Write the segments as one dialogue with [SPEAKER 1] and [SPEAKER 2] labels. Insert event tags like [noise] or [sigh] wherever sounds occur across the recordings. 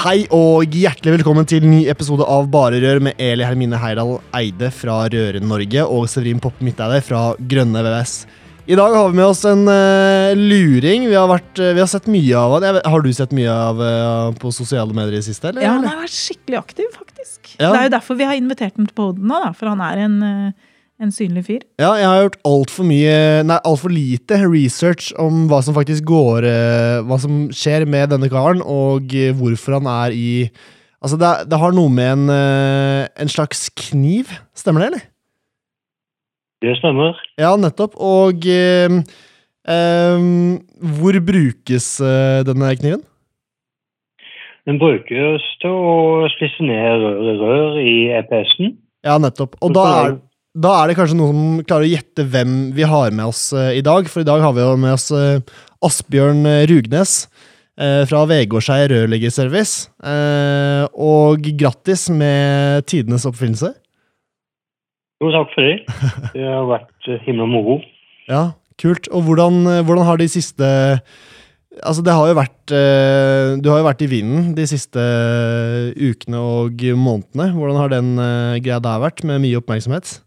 [SPEAKER 1] Hei og hjertelig velkommen til ny episode av Bare Rør med Eli Hermine Heidal Eide fra Røren Norge og Severin Poppe Midteide fra Grønne VVS. I dag har vi med oss en uh, luring. Vi har, vært, uh, vi har, sett mye av han. Har du sett mye av uh, på sosiale medier i siste? Eller?
[SPEAKER 2] Ja, han har vært skikkelig aktiv, faktisk. Ja. Det er jo derfor vi har invitert ham til poden nå, da, for han er en en synlig fyr?
[SPEAKER 1] Ja, jeg har gjort altfor mye Nei, altfor lite research om hva som faktisk går eh, Hva som skjer med denne karen, og eh, hvorfor han er i Altså, det, det har noe med en, eh, en slags kniv. Stemmer det, eller?
[SPEAKER 3] Det stemmer.
[SPEAKER 1] Ja, nettopp. Og eh, eh, hvor brukes denne kniven?
[SPEAKER 3] Den brukes til å spisse ned rør, rør i EPS-en.
[SPEAKER 1] Ja, nettopp. Og da er, da er det kanskje noen som klarer å gjette hvem vi har med oss uh, i dag. For i dag har vi jo med oss uh, Asbjørn eh, Rugnes uh, fra Vegårshei rørleggerservice. og grattis med tidenes oppfinnelse.
[SPEAKER 3] Jo, takk for det. Det har vært himla moro.
[SPEAKER 1] Ja, kult. Og hvordan, hvordan har de siste Altså, det har jo vært Du har jo vært i vinden de siste ukene og månedene. Hvordan har den greia der vært, med mye oppmerksomhet?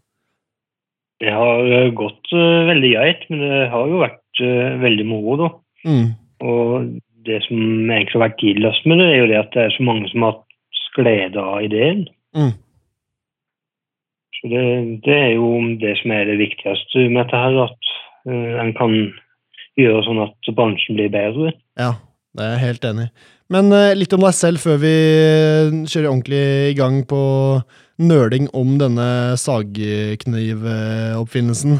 [SPEAKER 3] Det har eh, gått uh, veldig greit, men det har jo vært uh, veldig moro, da. Mm. Og det som egentlig har vært tidligst med det, er jo det at det er så mange som har hatt glede av ideen. Mm. Så det, det, er jo det som er det viktigste med dette her, at en kan gjøre sånn at bransjen blir bedre.
[SPEAKER 1] Ja, det er jeg helt enig i. Men litt om deg selv før vi kjører ordentlig i gang på nøling om denne sagknivoppfinnelsen.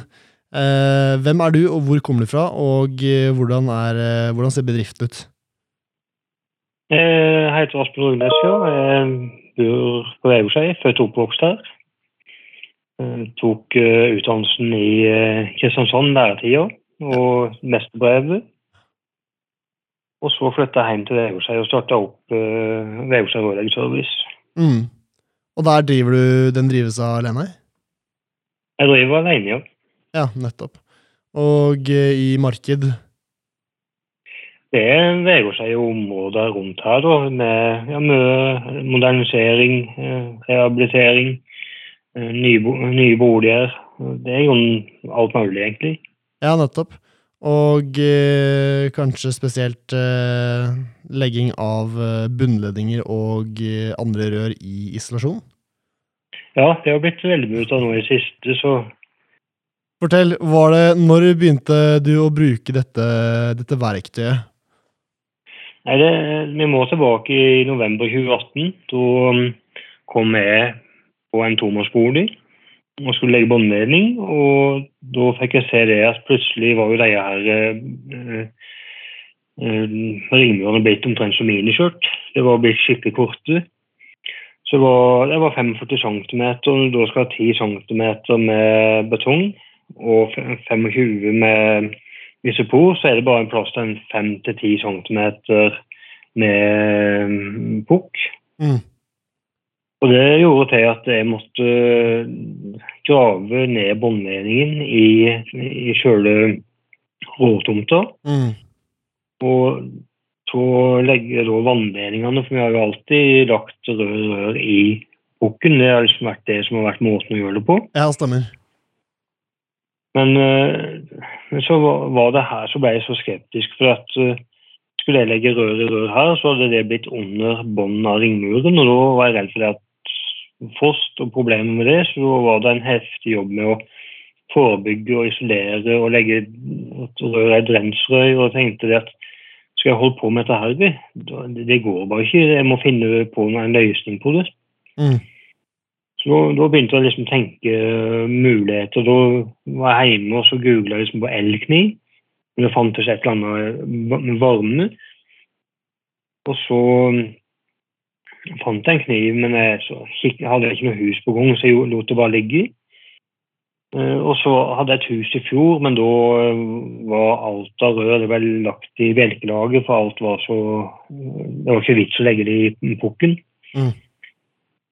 [SPEAKER 1] Eh, hvem er du, og hvor kommer du fra, og eh, hvordan, er, eh, hvordan ser bedriften ut?
[SPEAKER 3] Jeg heter Asbjørn Rugnes. Jeg bor på Vegårshei, født og oppvokst her. Jeg tok utdannelsen i Kristiansand læretida og mesterbrevet. Og så flytta jeg hjem til Vegårshei og starta opp Vegårshei Service. Mm.
[SPEAKER 1] Og der driver du Den drives av alene?
[SPEAKER 3] Jeg driver alene, ja.
[SPEAKER 1] Ja, nettopp. Og uh, i marked?
[SPEAKER 3] Det veier seg jo områder rundt her, da, med ja, modernisering, eh, rehabilitering, eh, nye, nye boliger. Det er jo alt mulig, egentlig.
[SPEAKER 1] Ja, nettopp. Og eh, kanskje spesielt eh, legging av eh, bunnledninger og eh, andre rør i isolasjon?
[SPEAKER 3] Ja, det har blitt veldig mye av nå i siste, så
[SPEAKER 1] Fortell, var det, når begynte du å bruke dette, dette verktøyet?
[SPEAKER 3] Nei, det, Vi må tilbake i november 2018. Da um, kom jeg på en tomannsbolig og skulle legge båndledning. Og da fikk jeg se det at plutselig var jo de her eh, Eh, ringmurene blitt omtrent som miniskjørt. Det var blitt skikkelig korte. Så det var, det var 45 cm. og Da skal ha 10 cm med betong og 25 med isopor, så er det bare en plass til 5-10 cm med mm, pukk. Mm. Og det gjorde til at jeg måtte grave ned båndledningen i, i sjøle råtomta. Mm. Og så legger da vannledningene, for vi har jo alltid lagt røde rør i bukken. Det har liksom vært det som har vært måten å gjøre det på.
[SPEAKER 1] Ja, stemmer.
[SPEAKER 3] Men uh, så var det her så ble jeg så skeptisk, for at uh, skulle jeg legge rør i rør her, så hadde det blitt under bånden av ringmuren, og da var jeg redd for det at frost og problemer med det, så var det en heftig jobb med å forebygge og isolere og legge rør i drensrøy, og tenkte det at skal jeg holde på med dette her? Det, det går bare ikke. Jeg må finne på en løsning på det. Mm. Så da, begynte jeg å liksom tenke muligheter. Da var jeg hjemme og så googla liksom på elkniv. Men det fantes et eller annet med varme. Og så fant en kniv, men jeg, så, hadde ikke noe hus på gang, så jeg lot det bare ligge. Uh, og så hadde jeg et hus i fjor, men da uh, var alt av rør det ble lagt i bjelkelaget, for alt var så Det var ikke vits å legge det i pukken. Mm.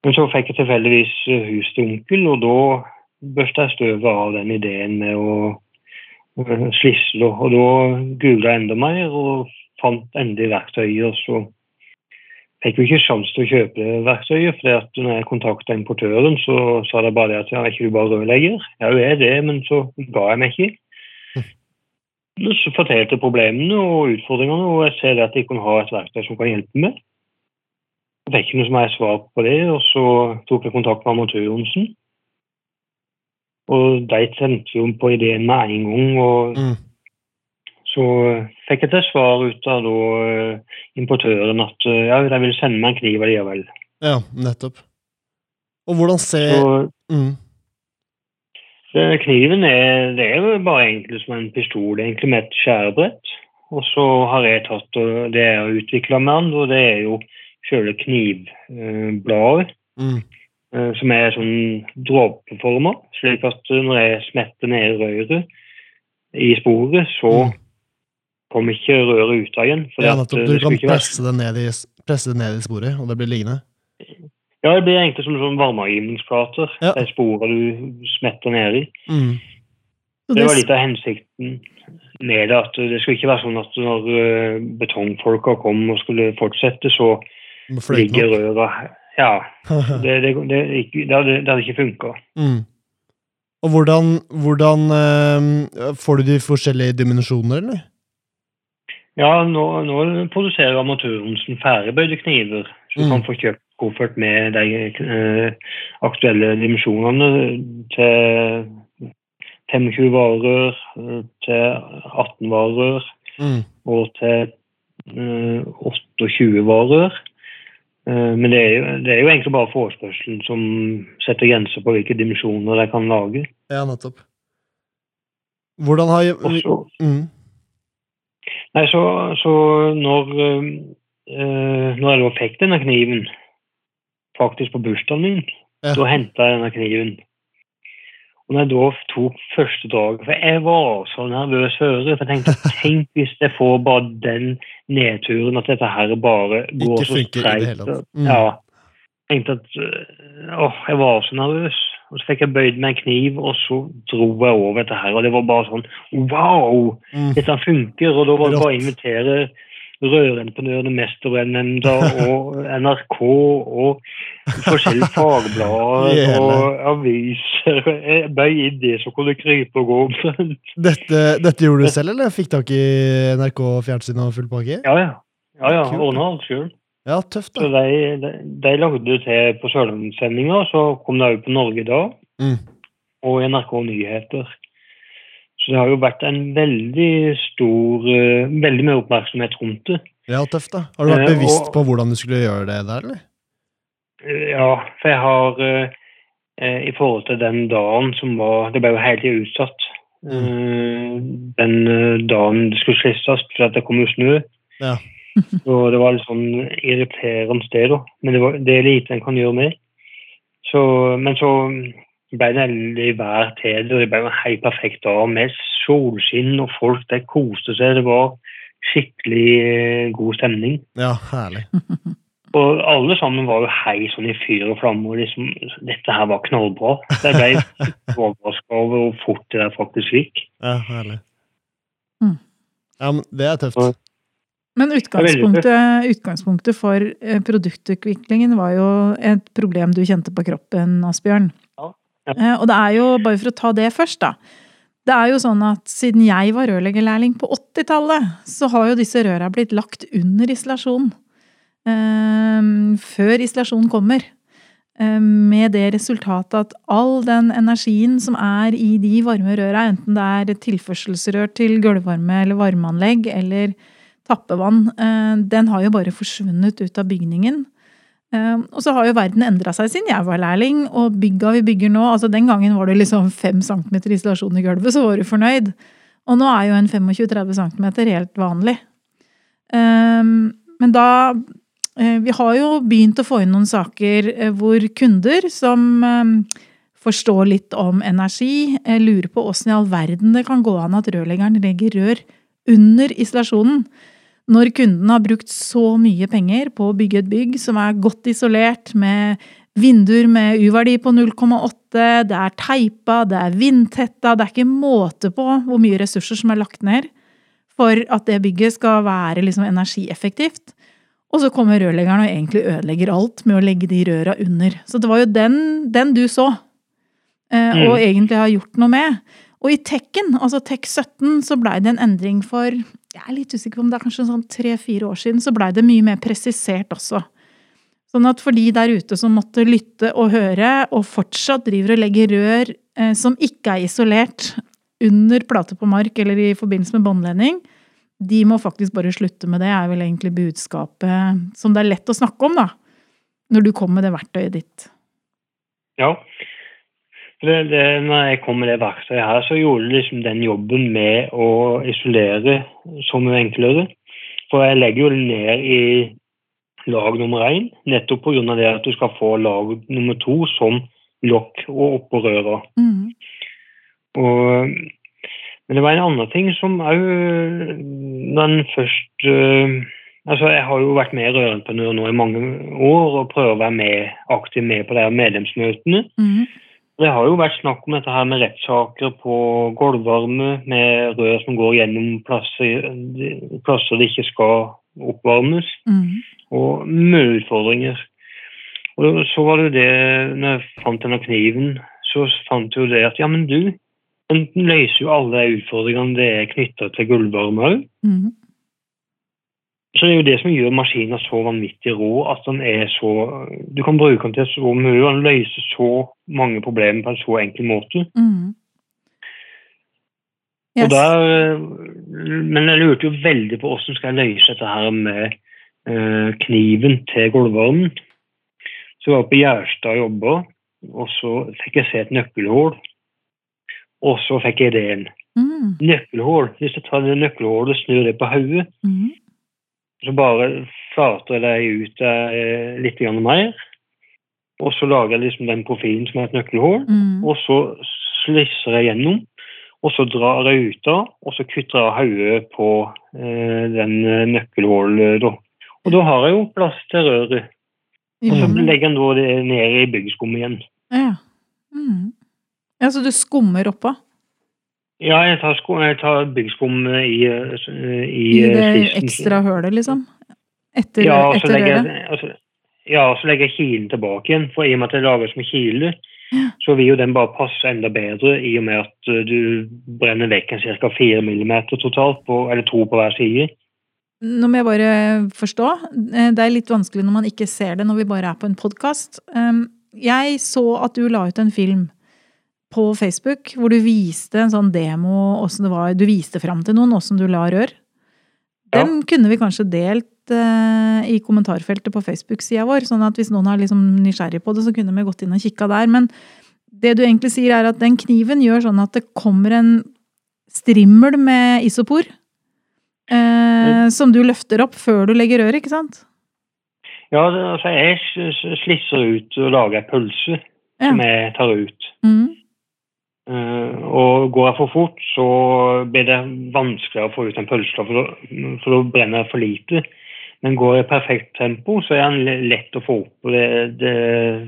[SPEAKER 3] Men så fikk jeg tilfeldigvis hus til onkel, og da børsta jeg støvet av den ideen med å slisle. Og da googla jeg enda mer og fant endelig verktøyet, og så fikk jo ikke sjanse til å kjøpe verktøyet. for når jeg kontakta importøren, så sa de bare at ja, er ikke du bare rørlegger? Ja, jeg er det, men så ga jeg meg ikke. Så fortalte jeg problemene og utfordringene, og jeg ser at jeg kan ha et verktøy som kan hjelpe meg. Jeg fikk ikke noe som er svar på det, og så tok jeg kontakt med Amatør-Johnsen. Og de sendte jo på ideen med en gang. og mm. Så eh, fikk jeg til svar ut av da, eh, importøren at eh, ja, de vil sende meg en kniv likevel.
[SPEAKER 1] Ja, nettopp. Og hvordan ser så, mm.
[SPEAKER 3] Kniven er, det er bare egentlig som en pistol, egentlig med et skjærebrett. Og så har jeg tatt og det jeg har utvikla med den, og det er jo sjøle knivbladet. Mm. Som er sånn dråpeforma, slik at når jeg smetter ned røret i sporet, så mm kom ikke røret ut av igjen.
[SPEAKER 1] ja, nettopp. Du kan presse det, i, presse det, ned i, sporet, og det blir liggende?
[SPEAKER 3] Ja, det blir egentlig som sånn varmeavgivningsplater. Ja. Det sporet du smetter ned i. Mm. Det var litt av hensikten med det. at Det skulle ikke være sånn at når uh, betongfolka kom og skulle fortsette, så ligger røra Ja. [laughs] Det, det, det, det, hadde, ikke funka. Mm.
[SPEAKER 1] Og hvordan, hvordan uh, Får du de forskjellige dimensjoner, eller?
[SPEAKER 3] Ja, nå, nå produserer Amatørhomsen ferdigbøyde kniver. Så du mm. kan få kjøpt koffert med de eh, aktuelle dimensjonene til 25 varer, til 18 varer mm. og til eh, 28 varer. Uh, men det er, jo, det er, jo, egentlig bare forespørselen som setter grenser på hvilke dimensjoner de kan lage.
[SPEAKER 1] Ja, nettopp. Hvordan har Også, mm.
[SPEAKER 3] Nei, så, så når, øh, når jeg da fikk denne kniven, faktisk på bursdagen min, ja. da henta jeg denne kniven. Og når jeg da tok første drag For jeg var så nervøs før. For jeg tenkte [laughs] tenk hvis jeg får bare den nedturen, at dette her bare går så streit. Mm. Ja tenkte at øh, åh, jeg var så nervøs. Og så fikk jeg bøyd med en kniv, og så dro jeg over dette her. Og det var bare sånn wow! Mm. Dette funker. Og da var det bare å invitere Rørentreprenørene, Mesterbrennnemnda og NRK [laughs] og forskjellige fagblader og aviser. Jeg bøy i det som kunne krype og gå.
[SPEAKER 1] dette, dette, gjorde du selv, eller fikk tak i NRK fjernsyn og full pakke?
[SPEAKER 3] Ja, ja. ja, ja. Ordna alt sjøl.
[SPEAKER 1] Ja, tøft da.
[SPEAKER 3] Så de, de, de lagde det til på Sørlandssendinga, så kom det òg på Norge da. Mm. Og NRK Nyheter. Så det har jo vært en veldig stor uh, Veldig mye oppmerksomhet rundt det.
[SPEAKER 1] Ja, tøft da. Har du vært eh, bevisst uh, og, på hvordan du skulle gjøre det der, eller?
[SPEAKER 3] Uh, ja, for jeg har i forhold til den dagen som var Det ble jo helt utsatt. Mm. den dagen det skulle slistes fordi det kom jo snø. Ja. [laughs] Så det var litt sånn irriterende sted, da. Men det, var, det er lite en kan gjøre med. Så, men så ble det endelig vær til det. Det ble en helt perfekt dag med solskinn, og folk der koste seg. Det var skikkelig eh, god stemning.
[SPEAKER 1] Ja, herlig. [laughs]
[SPEAKER 3] Og alle sammen var jo hei sånn i fyr og flamme. og liksom, Dette her var knallbra. Jeg ble overraska over hvor fort det der faktisk gikk.
[SPEAKER 1] Ja, herlig. Mm. Ja, men det er tøft.
[SPEAKER 2] Men utgangspunktet, utgangspunktet, for eh, produktutviklingen var jo et problem du kjente på kroppen, Asbjørn. Ja. Ja. Eh, og det er jo, bare for å ta det først, da. Det er jo sånn at siden jeg var rørleggerlærling på 80-tallet, så har jo disse røra blitt lagt under isolasjon. Eh, før isolasjon kommer. Eh, med det resultatet at all den energien som er i de varme røra, enten det er tilførselsrør til gulvvarme eller varmeanlegg, eller tappevann, eh, den har jo bare forsvunnet ut av bygningen. Um, og så har jo verden endra seg siden jeg var lærling, og bygga vi bygger nå altså Den gangen var det liksom 5 cm isolasjon i gulvet, så var du fornøyd. Og nå er jo en 25-30 cm helt vanlig. Um, men da Vi har jo begynt å få inn noen saker hvor kunder som forstår litt om energi, lurer på åssen i all verden det kan gå an at rørleggeren legger rør under isolasjonen. Når kunden har brukt så mye penger på å bygge et bygg som er godt isolert, med vinduer med U-verdi på 0,8, det er teipa, det er vindtetta, det er ikke måte på hvor mye ressurser som er lagt ned for at det bygget skal være liksom energieffektivt. Og så kommer rørleggeren og egentlig ødelegger alt med å legge de røra under. Så det var jo den, den du så, eh, og mm. egentlig har gjort noe med. Og i Tekken, altså Tek 17, så blei det en endring for jeg er litt usikker på om det er kanskje sånn tre-fire år siden, så blei det mye mer presisert også. Sånn at for de der ute som måtte lytte og høre, og fortsatt driver og legger rør eh, som ikke er isolert under plate på mark eller i forbindelse med båndledning, de må faktisk bare slutte med det, er vel egentlig budskapet som det er lett å snakke om, da. Når du kommer med det verktøyet ditt.
[SPEAKER 3] Ja, det, det, når jeg kom med det verktøyet her, så gjorde det liksom den jobben med å isolere så mye enklere. For jeg legger jo ned i lag nummer én, nettopp pga. det at du skal få lag nummer to som lokk og oppå røra. Mm. Og, men det var en annen ting som òg den en først uh, Altså, Jeg har jo vært med i Rørentreprenør nå i mange år og prøver å være med, aktiv med på de medlemsmøtene. Mm. Det har jo vært snakk om dette her med rettssaker på gulvvarme, med rør som går gjennom plasser, plasser det ikke skal oppvarmes, mm. og mye utfordringer. Og så var det jo det, når jeg fant denne kniven, så fant jeg jo det at ja, men du, den løser jo alle de utfordringene det er knytta til gulvvarme òg. Mm. Så det er jo det som gjør maskinen så vanvittig rå, at den er så Du kan bruke den til så mye, og den løser så mange problemer på en så enkel måte. Mm. Yes. Der, men jeg lurte jo veldig på hvordan skal jeg løse dette her med uh, kniven til gulvvarmen. Så jeg var på Gjerstad og jobba, og så fikk jeg se et nøkkelhull. Og så fikk jeg ideen. Mm. Nøkkelhull. Hvis jeg tar det nøkkelhullet og snur det på hodet, mm. Så bare flater jeg det ut eh, litt mer. Og så lager jeg liksom den profilen som er et nøkkelhull. Mm. Og så slisser jeg gjennom. Og så drar jeg ut av, og så kutter jeg hodet på eh, den nøkkelhullet. Da. Og da har jeg jo plass til røret. Og så legger jeg det ned i byggeskummet igjen.
[SPEAKER 2] Ja. Mm. ja, Så du skummer oppå?
[SPEAKER 3] Ja, jeg tar, sko, jeg tar byggskum i,
[SPEAKER 2] i, I det ekstra hølet, liksom? Etter,
[SPEAKER 3] ja, etter røret? Altså, ja, så legger jeg kilen tilbake igjen. For i og med at det lages som kile, ja. så vil jo den bare passe enda bedre i og med at du brenner vekk en ca. 4 mm totalt, på, eller to på hver side.
[SPEAKER 2] Nå må jeg bare forstå. Eh, det er litt vanskelig når man ikke ser det når vi bare er på en podkast. Um, jeg så at du la ut en film på Facebook hvor du viste en sånn demo, åssen det var Du viste fram til noen åssen du la rør. Den ja. kunne vi kanskje delt eh, i kommentarfeltet på Facebook-sida vår, sånn at hvis noen er liksom nysgjerrig på det, så kunne vi gått inn og kikka der. Men det du egentlig sier, er at den kniven gjør sånn at det kommer en strimmel med isopor. Uh, som du løfter opp før du legger røret, ikke sant?
[SPEAKER 3] Ja, altså jeg slisser ut og lager ei pølse ja. som jeg tar ut. Mm. Uh, og går jeg for fort, så blir det vanskeligere å få ut en pølse, for, for da brenner jeg for lite. Men går jeg i perfekt tempo, så er den lett å få opp. og det, det,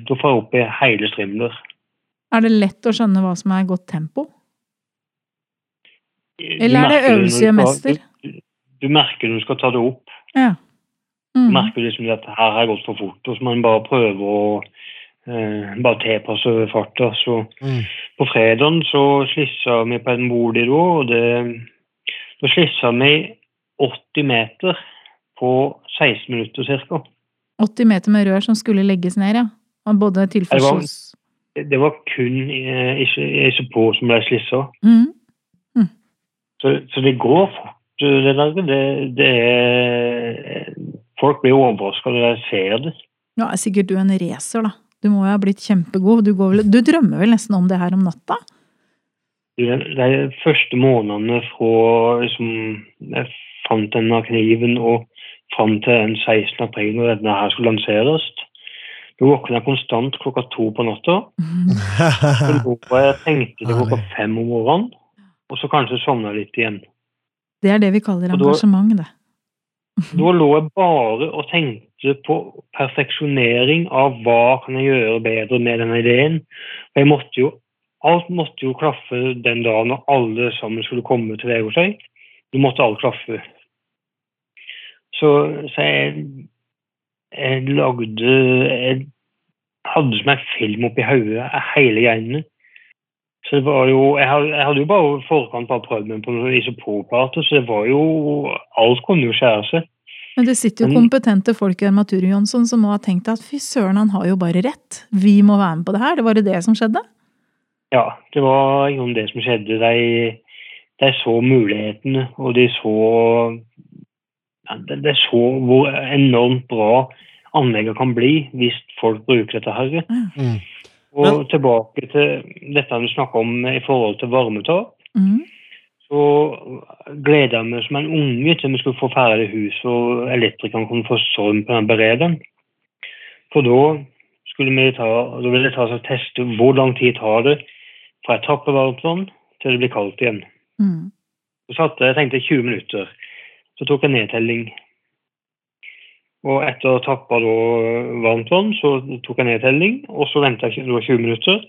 [SPEAKER 3] Da får jeg opp i hele strimler.
[SPEAKER 2] Er det lett å skjønne hva som er godt tempo? Eller er det øvelse og mester?
[SPEAKER 3] Du, du, merker når du skal ta det opp.
[SPEAKER 2] Ja.
[SPEAKER 3] Mm. Du merker liksom at her har jeg gått for fort. Og så må man bare prøve å eh, bare tilpasse farta. Så mm. på fredagen så slissa vi på en bolig da, og det, da slissa vi 80 meter på 16 minutter ca.
[SPEAKER 2] 80 meter med rør som skulle legges ned, ja? Av både tilførsels...
[SPEAKER 3] Det var, det var kun eh, isopor som ble slissa. Mm. Mm. Så, så, det går fort, det der. Det, det er, folk blir overraska når de ser det.
[SPEAKER 2] Ja, er sikkert du en racer, da. Du må jo ha blitt kjempegod. Du, vel, du, drømmer vel nesten om det her om natta?
[SPEAKER 3] De første månedene fra liksom, jeg fant denne kniven og fram til den 16. april når denne her skulle lanseres, Nå våkna jeg konstant klokka to på natta. [laughs] Så jeg tenkte det klokka fem om morgenen, og så kanskje sovna jeg litt igjen.
[SPEAKER 2] Det er det vi kaller engasjement, det.
[SPEAKER 3] Da lå jeg bare og tenkte på perfeksjonering av hva kan jeg gjøre bedre med denne ideen. Jeg måtte jo, alt måtte jo klaffe den dagen når alle sammen skulle komme til Vegårshei. Nå måtte alt klaffe. Så, så jeg, jeg, lagde Jeg hadde som en film oppi hodet hele greiene. Så det var jo, jeg hadde, jo bare forkant bare prøvd meg på noen isoporplater, så det var jo Alt kunne jo skjære seg.
[SPEAKER 2] Men det sitter jo kompetente folk i Armatur Jonsson som må ha tenkt at fy søren, han har jo bare rett. Vi må være med på det her. Det var det det som skjedde?
[SPEAKER 3] Ja, det var jo det som skjedde. De, de så mulighetene, og de så De så hvor enormt bra anlegget kan bli hvis folk bruker dette her. Mm. Og Men, tilbake til dette vi snakka om i forhold til varmetap. Mm. Så gleda jeg meg som en unge til vi skulle få ferdig huset og elektrikeren kunne få strøm på den berederen. For da skulle vi ta, da ville jeg ta og teste hvor lang tid tar det fra jeg tapper varmt vann til det blir kaldt igjen. Mm. Så satte jeg tenkte 20 minutter. Så tok jeg nedtelling og etter å ha tappa varmt vann, så tok jeg nedtelling, og så venta jeg 20 minutter.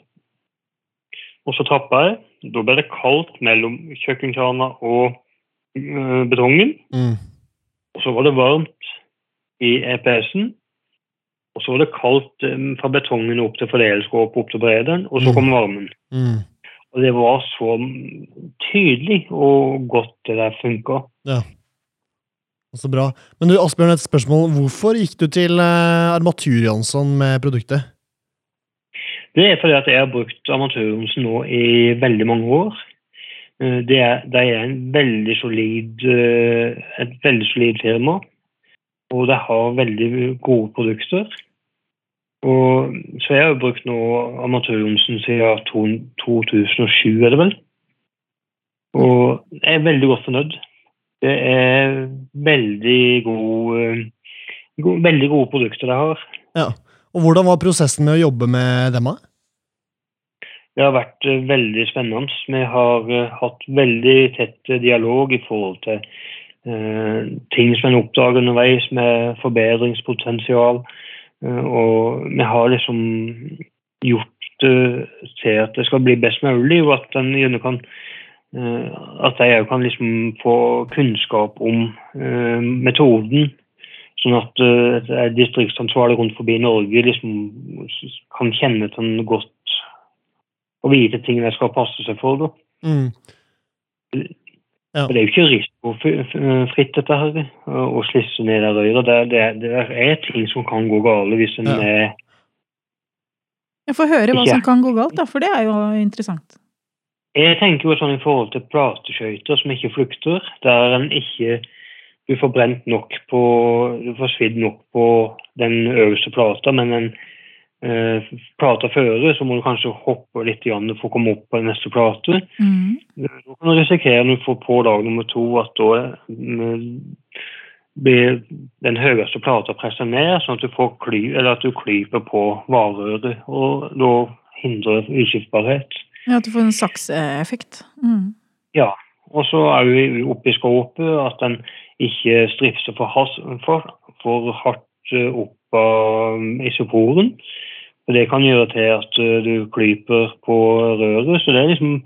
[SPEAKER 3] Og så tappa jeg. Da ble det kaldt mellom kjøkkenkrana og øh, betongen. Mm. Og så var det varmt i EPS-en. Og så var det kaldt øh, fra betongen opp til fordelingsskåpet opp til brederen, og så mm. kom varmen. Mm. Og det var så tydelig og godt det der funka. Ja.
[SPEAKER 1] Så bra. Men du, Asbjørn, et spørsmål. Hvorfor gikk du til uh, Armatur Jansson med produktet?
[SPEAKER 3] Det er fordi at jeg har brukt Armatur Jansson nå i veldig mange år. Uh, det er, det er veldig solid, uh, et veldig solid firma. Og det har veldig gode produkter. Og, så jeg har brukt nå Amatør Johnsen siden 2007, er det vel. Og jeg er veldig godt fornøyd. Det er veldig gode, eh, gode, veldig gode produkter de har.
[SPEAKER 1] Ja. Og Hvordan var prosessen med å jobbe med dem?
[SPEAKER 3] Det har vært eh, veldig spennende. Vi har uh, hatt veldig tett dialog i forhold til ting som en oppdager underveis med forbedringspotensial. Og vi har liksom gjort til at det skal bli best mulig, og at en kan Eh, at jeg òg kan liksom få kunnskap om uh, metoden. Sånn at uh, distriktsansvarlig rundt forbi Norge liksom kan kjenne til den godt og vite ting de skal passe seg for. Mm. Ja. Det er jo ikke risikofritt, dette her, å slisse ned der røyra. Det, det, det, er ting som kan gå galt hvis en ja. er
[SPEAKER 2] Jeg får høre hva ikke. som kan gå galt, da, for det er jo interessant.
[SPEAKER 3] Jeg tenker jo sånn i forhold til plateskøyter som ikke flukter, der en ikke du får brent nok på Du får svidd nok på den øverste plata, men en eh, plata fører, så må du kanskje hoppe litt igjen for å komme opp på den neste plate. Mm. Da kan du risikere når du får på dag nummer to, at da eh, blir den høyeste plata presset ned, sånn at du, får kly, eller at du klyper på varerøret, og da hindrer utskiftbarhet.
[SPEAKER 2] Ja, At du får en sakseeffekt. Mm.
[SPEAKER 3] Ja. Og så er vi oppe i skåpet at den ikke stripser for, for, for hardt eh, opp av isoporen. Og Det kan gjøre til at eh, du klyper på røret. Så det er liksom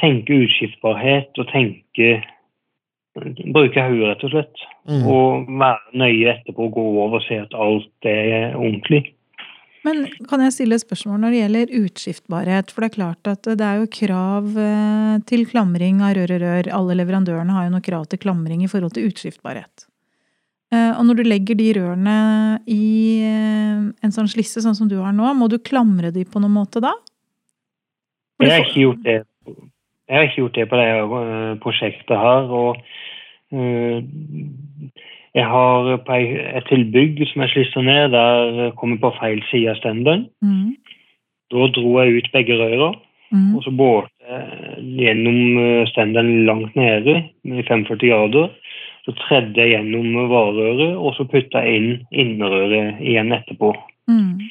[SPEAKER 3] tenke utskiftbarhet og tenke Bruke hodet, rett og slett. Mm. Og være nøye etterpå og gå over og se at alt er ordentlig.
[SPEAKER 2] Men kan jeg stille et spørsmål når det gjelder utskiftbarhet? For det er klart at det er jo krav eh, til klamring av rør og rør. Alle leverandørene har jo noe krav til klamring i forhold til utskiftbarhet. Eh, og når du legger de rørene i eh, en sånn slisse sånn som du har nå, må du klamre de på noen måte da?
[SPEAKER 3] Jeg har ikke gjort det. Jeg har ikke gjort det på det prosjektet her. og Jeg har et tilbygg som jeg slister ned, der kom jeg på feil side av stenderen. Mm. Da dro jeg ut begge røra, mm. og så båret jeg gjennom stenderen langt nede i 45 grader. Så tredde jeg gjennom varerøret, og så putta jeg inn innerøret igjen etterpå. Mm.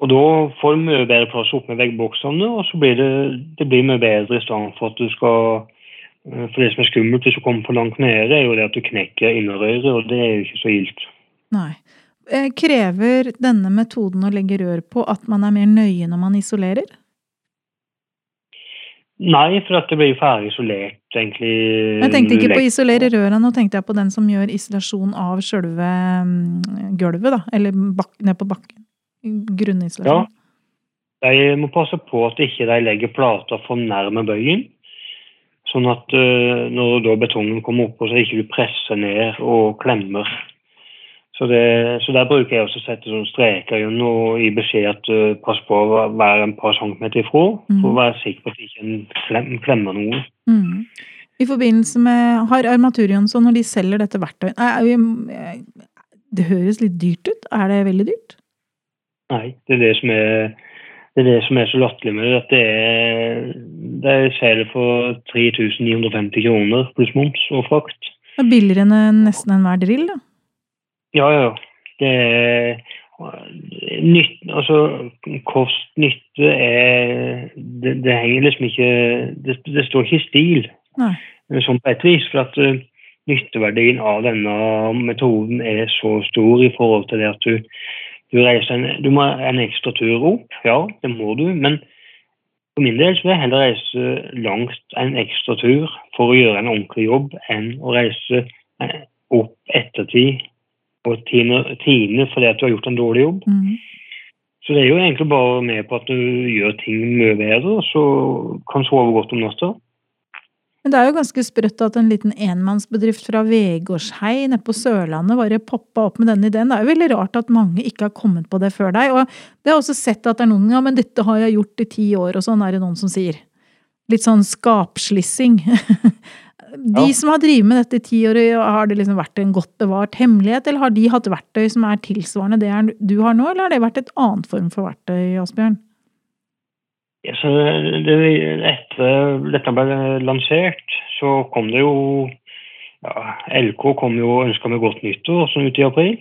[SPEAKER 3] Og da får du mye bedre plass opp med veggboksene, og så blir det, det blir mye bedre i stedet for at du skal eh, For det som er skummelt hvis du kommer for langt nede, er jo det at du knekker innerøret, og det er jo ikke så gildt.
[SPEAKER 2] Nei. Eh, krever denne metoden å legge rør på at man er mer nøye når man isolerer?
[SPEAKER 3] Nei, for at det blir jo ferdig isolert, egentlig.
[SPEAKER 2] Jeg tenkte ikke på å isolere røra, nå tenkte jeg på den som gjør isolasjon av sjølve mm, gulvet, da. Eller bak, ned på bakken. Grunnisolasjon?
[SPEAKER 3] Ja. De må passe på at de ikke legger plata for nærme bøyen. Sånn at uh, når da betongen kommer oppå, så ikke du presser ned og klemmer. Så, det, så der bruker jeg også å sette sånn streker og gi beskjed at uh, pass på å være en par centimeter ifra, mm. for å være sikker på at ikke en ikke klemmer noe. Mm.
[SPEAKER 2] I forbindelse med Har Armatur Jonsson, når de selger dette verktøyet Det høres litt dyrt ut. Er det veldig dyrt?
[SPEAKER 3] Nei, det er det som er, det er, det som er så latterlig med det. At det er, det er selger for 3950 kroner pluss moms og frakt.
[SPEAKER 2] Det er billigere enn nesten enhver drill, da?
[SPEAKER 3] Ja, ja. Det er nytt, altså kost-nytte er det, det, henger liksom ikke det, det, står ikke i stil, Nei. sånn på et vis. For at uh, nytteverdien av denne metoden er så stor i forhold til det at du du, en, du må en ekstra tur opp, ja, det må du. Men for min del så vil jeg heller reise langt en ekstra tur for å gjøre en ordentlig jobb, enn å reise eh, opp ettertid og tine fordi at du har gjort en dårlig jobb. Mm. Så det er jo egentlig bare med på at du gjør ting mye bedre, så kan sove godt om natta.
[SPEAKER 2] Men det er jo ganske sprøtt at en liten enmannsbedrift fra Vegårshei nede på Sørlandet bare poppa opp med denne ideen. Det er jo veldig rart at mange ikke har kommet på det før deg. Og det har også sett at det er noen ja, men dette har jeg gjort i ti år, og sånn er det noen som sier. Litt sånn skapslissing. [laughs] De ja. som har drevet med dette i ti år, har det liksom vært en godt bevart hemmelighet, eller har de hatt verktøy som er tilsvarende det du har nå, eller har det vært et annet form for verktøy, Asbjørn?
[SPEAKER 3] Ja, det, etter dette ble lansert, så kom det jo ja, LK kom jo og ønska meg godt nyttår sånn ute i april.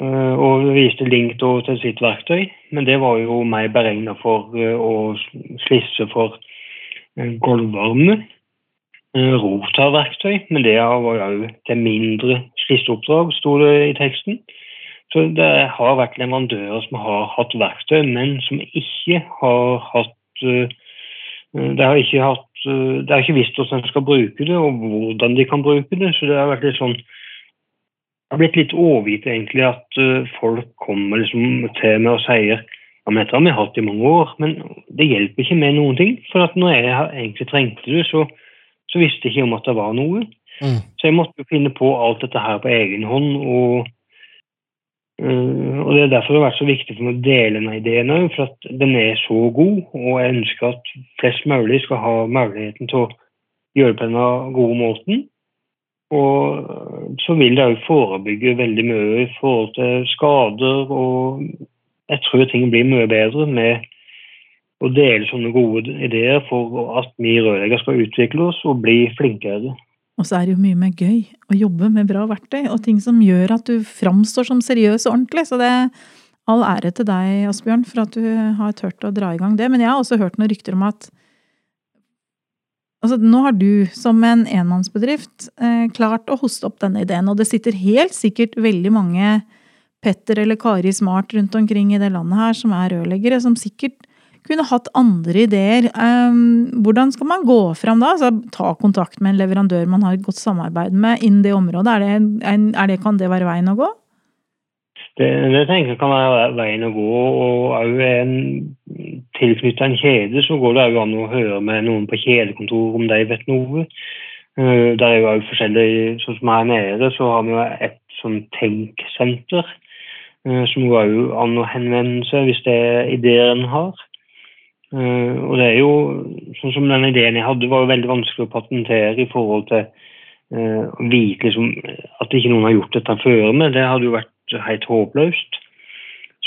[SPEAKER 3] Eh, og viste link til sitt verktøy, men det var jo meg beregna for eh, å slisse for eh, gulvvarme. Rotarverktøy, men det var jo til mindre slisseoppdrag, sto det i teksten. Så det har vært leverandører som har hatt verktøy, men som ikke har hatt uh, det har ikke, hatt, uh, det har ikke visst hvordan de skal bruke det, og hvordan de kan bruke det. Så det har vært litt sånn Det har blitt litt overgitt egentlig at uh, folk kommer liksom til meg og sier ja, men dette har vi hatt i mange år, men det hjelper ikke med noen ting. For at når jeg egentlig trengte det, så, så visste jeg ikke om at det var noe. Mm. Så jeg måtte jo finne på alt dette her på egen hånd. og og Det er derfor det har vært så viktig for meg å dele denne ideen òg, for at den er så god. Og jeg ønsker at flest mulig skal ha muligheten til å gjøre på denne gode måten. Og så vil det òg forebygge veldig mye i forhold til skader, og jeg tror ting blir mye bedre med å dele sånne gode ideer for at vi rørleggere skal utvikle oss og bli flinkere.
[SPEAKER 2] Og så er det jo mye mer gøy å jobbe med bra verktøy, og ting som gjør at du framstår som seriøs og ordentlig. Så det er all ære til deg, Asbjørn, for at du har turt å dra i gang det. Men jeg har også hørt noen rykter om at Altså, nå har du som en enmannsbedrift eh, klart å hoste opp denne ideen, og det sitter helt sikkert veldig mange Petter eller Kari Smart rundt omkring i det landet her som er rørleggere, som sikkert kunne hatt andre ideer. Um, hvordan skal man gå fram da? Altså, ta kontakt med en leverandør man har et godt samarbeid med innen det området. Er det, er det, kan det være veien å gå?
[SPEAKER 3] Det, det tenker jeg kan være veien å gå. og òg Tilknyttet en kjede så går det òg an å høre med noen på kjedekontoret om de vet noe. Der er jo forskjellige, forskjellig Sånn som her nede, så har vi jo et sånn tenksenter. Uh, som går an å henvende seg hvis det er ideer en har. Uh, og det er jo, sånn som den ideen jeg hadde, var jo veldig vanskelig å patentere i forhold til å vite liksom, at ikke noen har gjort dette før med, det hadde jo vært helt håpløst.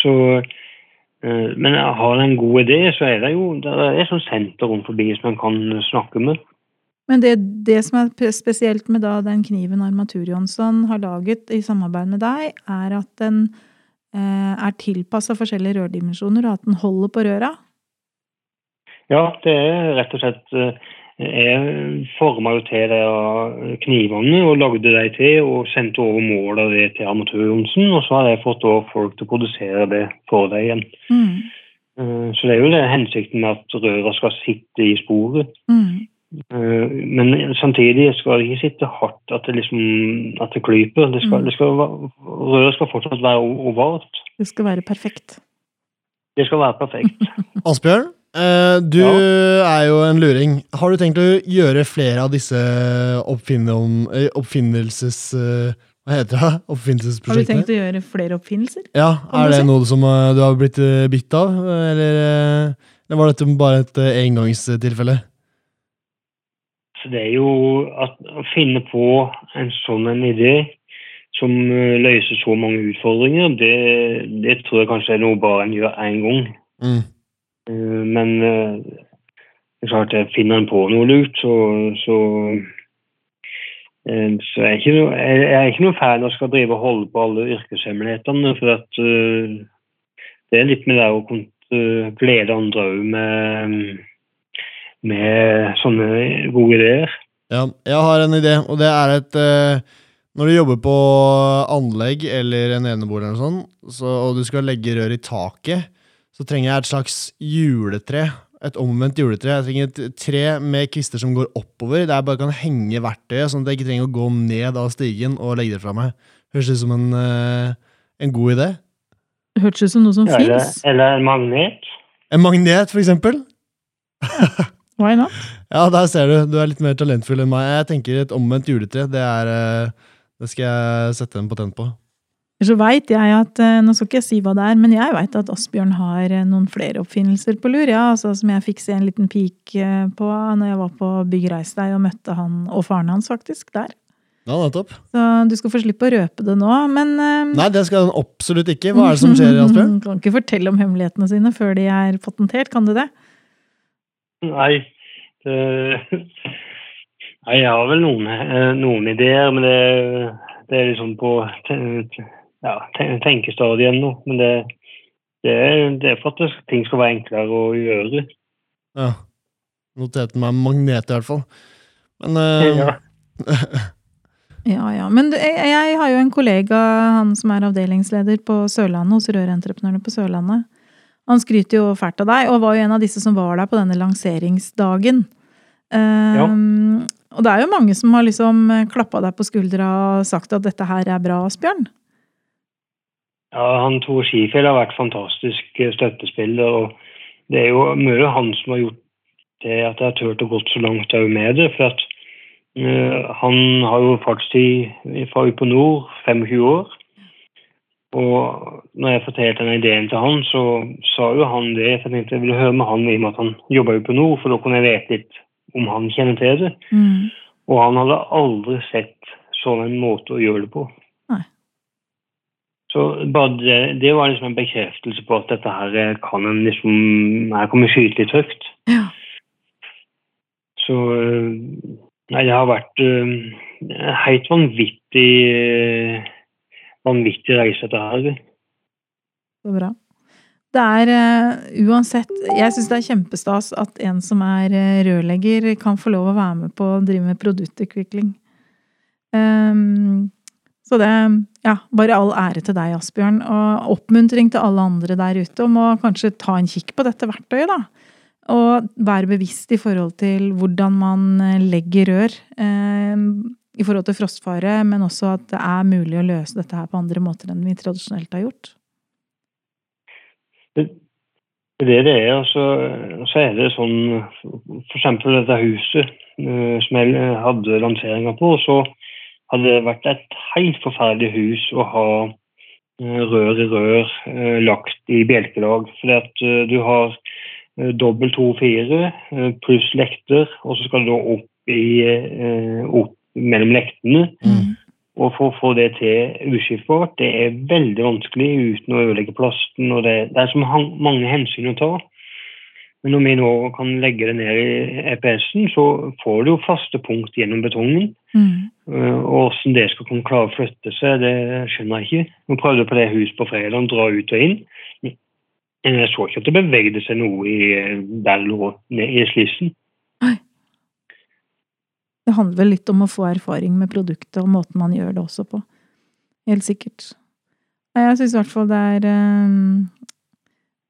[SPEAKER 3] Så, men har en god idé, så er det jo det er sånn senter rundt forbi som en kan snakke med.
[SPEAKER 2] Men det, det, som er spesielt med da den kniven Armatur Jonsson har laget i samarbeid med deg, er at den eh, er tilpassa forskjellige rørdimensjoner, og at den holder på røra?
[SPEAKER 3] Ja, det er rett og slett eh, Jeg forma jo til de knivene og lagde de til og sendte over målet det til Amatør Johnsen. Og så har jeg fått folk til å produsere det for deg igjen. Mm. Eh, så det er jo det hensikten med at røra skal sitte i sporet. Mm. Eh, men samtidig skal det ikke sitte hardt at det, liksom, at det klyper. Det skal, mm. det skal, røret skal fortsatt være ovalt.
[SPEAKER 2] Det skal være perfekt.
[SPEAKER 3] Det skal være perfekt. [laughs] [laughs]
[SPEAKER 1] Asbjørn? Uh, du ja. er jo en luring. Har du tenkt å gjøre flere av disse eh, oppfinnelses... Uh, hva heter det? Oppfinnelsesprosjektene? [laughs]
[SPEAKER 2] Har du tenkt å gjøre flere oppfinnelser?
[SPEAKER 1] Ja, Er det noe som uh, du har blitt bitt av, eller, eller var dette bare et engangstilfelle?
[SPEAKER 3] Så det er jo at å finne på en sånn en idé som løser så mange utfordringer, det, det tror jeg kanskje er noe bare en gjør én gang. Mm. Eh, men eh, det er klart, jeg finner en på noe lurt, så, så, eh, så jeg, er ikke noe, jeg er ikke noe fan av å skal drive og holde på alle yrkeshemmelighetene. For at det er litt med det å kunne glede andre òg med, med sånne gode ideer.
[SPEAKER 1] Ja, jeg har en idé, og det er et Når du jobber på anlegg eller en enebolig, eller sånt, så, og du skal legge rør i taket, så trenger jeg et slags juletre. Et omvendt juletre. Jeg trenger et tre med kvister som går oppover, der jeg bare kan henge verktøyet, sånn at jeg ikke trenger å gå ned av stigen og legge det fra meg. Høres ut som en, uh, en god idé.
[SPEAKER 2] Hørtes ut som noe som fins.
[SPEAKER 3] Eller en magnet.
[SPEAKER 1] En magnet, for eksempel. [laughs]
[SPEAKER 2] Why not?
[SPEAKER 1] Ja, der ser du. Du er litt mer talentfull enn meg. Jeg tenker et omvendt juletre. Det, er, uh, det skal jeg sette en patent på.
[SPEAKER 2] Så veit jeg at eh, Nå skal ikke jeg si hva det er, men jeg veit at Asbjørn har eh, noen flere oppfinnelser på lur. Ja, altså Som jeg fikk se en liten pik eh, på når jeg var på Bygg Reis deg og møtte han og faren hans faktisk der.
[SPEAKER 1] Ja, nettopp.
[SPEAKER 2] Så du skal få slippe å røpe det nå, men
[SPEAKER 1] Nei, det skal han absolutt ikke. Hva er det som skjer, [laughs] Asbjørn?
[SPEAKER 2] kan ikke fortelle om hemmelighetene sine før de er patentert, kan du det?
[SPEAKER 3] Nei. Det... Nei, jeg har vel noen, noen ideer, men det, det er liksom på ja, tenkestadiet ennå. Men det, det, er, det, er, for at ting skal være enklere å gjøre.
[SPEAKER 1] Ja. Noterte meg magnet, i hvert fall. Men uh...
[SPEAKER 2] ja. [laughs] ja, ja. Men jeg, jeg, har jo en kollega, han som er avdelingsleder på Sørlandet, hos Rørentreprenørene på Sørlandet. Han skryter jo fælt av deg, og var jo en av disse som var der på denne lanseringsdagen. Um, ja. Og det er jo mange som har liksom klappa deg på skuldra og sagt at dette her er bra, Asbjørn?
[SPEAKER 3] Ja, han Tor Skifjell har vært fantastisk støttespiller. og Det er jo mye han som har gjort det at jeg har turt å gå så langt òg med det. for at uh, Han har jo fartstid fra på nord 25 år. Og når jeg fortalte den ideen til han, så sa jo han det. For jeg tenkte jeg ville høre med han i og med at han jobba på nord, for da kunne jeg vite litt om han kjenner til det. Mm. Og han hadde aldri sett sånn en måte å gjøre det på. Så det, det, var liksom en bekreftelse på at dette her eh, kan en liksom Her kan vi skyte litt høyt. Ja. Så eh, Nei, det har vært uh, helt vanvittig vanvittig reise, dette her.
[SPEAKER 2] Så bra. Det er uh, uansett Jeg syns det er kjempestas at en som er rørlegger, kan få lov å være med på å drive med produktutvikling. Um, så det Ja, bare all ære til deg, Asbjørn. Og oppmuntring til alle andre der ute om å kanskje ta en kikk på dette verktøyet, da. Og være bevisst i forhold til hvordan man eh, legger rør eh, i forhold til frostfare, men også at det er mulig å løse dette her på andre måter enn vi tradisjonelt har gjort.
[SPEAKER 3] Det, det det er, og så, så er det sånn eksempel dette huset eh, som jeg hadde lanseringa på. så hadde vært et helt forferdelig hus å ha eh, rør i rør eh, lagt i bjelkelag. Fordi at eh, du har dobbel 2-4 pluss lekter, og så skal du da opp i, opp mellom lektene. Mm. Og for å få det til uskiftbart, det er veldig vanskelig uten å ødelegge plasten. og Det, det er så mange hensyn å ta. Men når vi nå kan legge det ned i EPS-en, så får du jo faste punkt gjennom betongen. Mm. Uh, og hvordan det skal kunne klare å flytte seg, det skjønner jeg ikke. Nå prøvde på det huset på fredag, dra ut og inn. Men jeg så ikke at det bevegde seg noe i der ned i slissen.
[SPEAKER 2] Det handler vel litt om å få erfaring med produktet og måten man gjør det også på. Helt sikkert. Jeg syns i hvert fall det er um,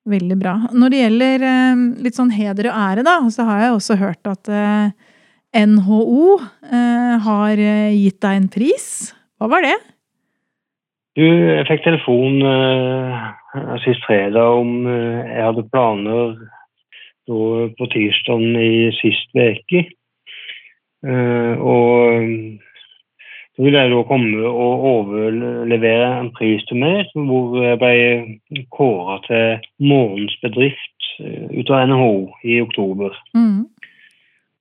[SPEAKER 2] veldig bra. Når det gjelder um, litt sånn heder og ære, da, så har jeg også hørt at uh, NHO eh, har gitt deg en pris. Hva var det?
[SPEAKER 3] Du, jeg fikk telefon eh, sist fredag om jeg hadde planer på tirsdag i sist uke Eh, og så ville jeg da komme og overlevere en pris til meg hvor jeg ble kåra til bedrift eh, ut av NHO i oktober. Mm.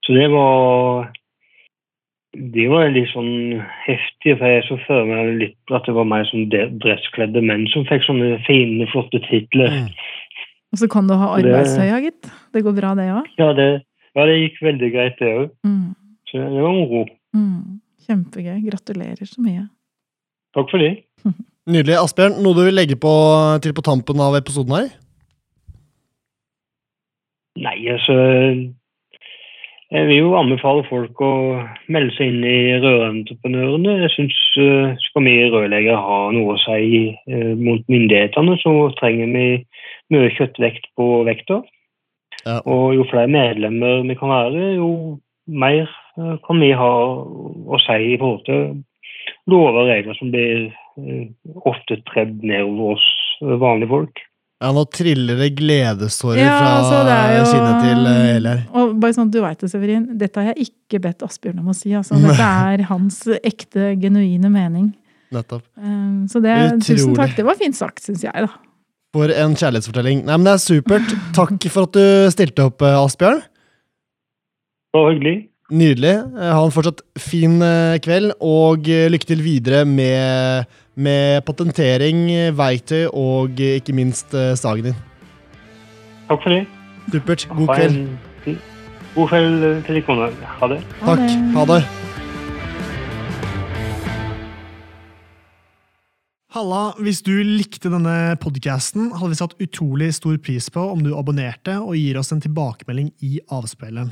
[SPEAKER 3] Så det var det var litt sånn heftig, for jeg så for meg litt at det var meg som dresskledde menn som fikk sånne fine, flotte titler. Mm.
[SPEAKER 2] Og så kan du ha arbeidshøya, gitt. Det går bra, det òg?
[SPEAKER 3] Ja, ja, det gikk veldig greit, det òg. Mm. Så det var moro.
[SPEAKER 2] Mm, kjempegøy. Gratulerer så mye.
[SPEAKER 3] Takk for det. [laughs]
[SPEAKER 1] Nydelig. Asbjørn, noe du vil legge på, til på tampen av episoden her?
[SPEAKER 3] Nei, altså Jeg vil jo anbefale folk å melde seg inn i Rørentreprenørene. Jeg syns uh, skal vi rørleggere ha noe å si uh, mot myndighetene, så trenger vi mye kjøttvekt på vekta. Ja. Og jo flere medlemmer vi kan være, jo mer Eh, kan vi ha å si i forhold til lover og regler som blir eh, ofte tredd nedover oss vanlige folk.
[SPEAKER 1] Ja, nå triller det gledestårer ja, fra altså, jo... kinnet til eh, Eli
[SPEAKER 2] Og bare sånn du veit det, Severin, dette har jeg ikke bedt Asbjørn om å si. Altså. Dette er hans ekte, genuine mening.
[SPEAKER 1] Nettopp.
[SPEAKER 2] så det, tusen takk. Det var fint sagt, syns jeg, da.
[SPEAKER 1] For en kjærlighetsfortelling. Nei, men Det er supert. Takk for at du stilte opp, Asbjørn.
[SPEAKER 3] Det var hyggelig.
[SPEAKER 1] Nydelig. Ha en fortsatt fin eh, kveld, og eh, lykke til videre med, med patentering, verktøy og eh, ikke minst sagen din.
[SPEAKER 3] Takk for det.
[SPEAKER 1] Supert. God kveld.
[SPEAKER 3] God kveld til dere. Ha det.
[SPEAKER 1] Takk. Ha det. Halla, hvis du likte denne podkasten, hadde vi satt utrolig stor pris på om du abonnerte og gir oss en tilbakemelding i avspilleren.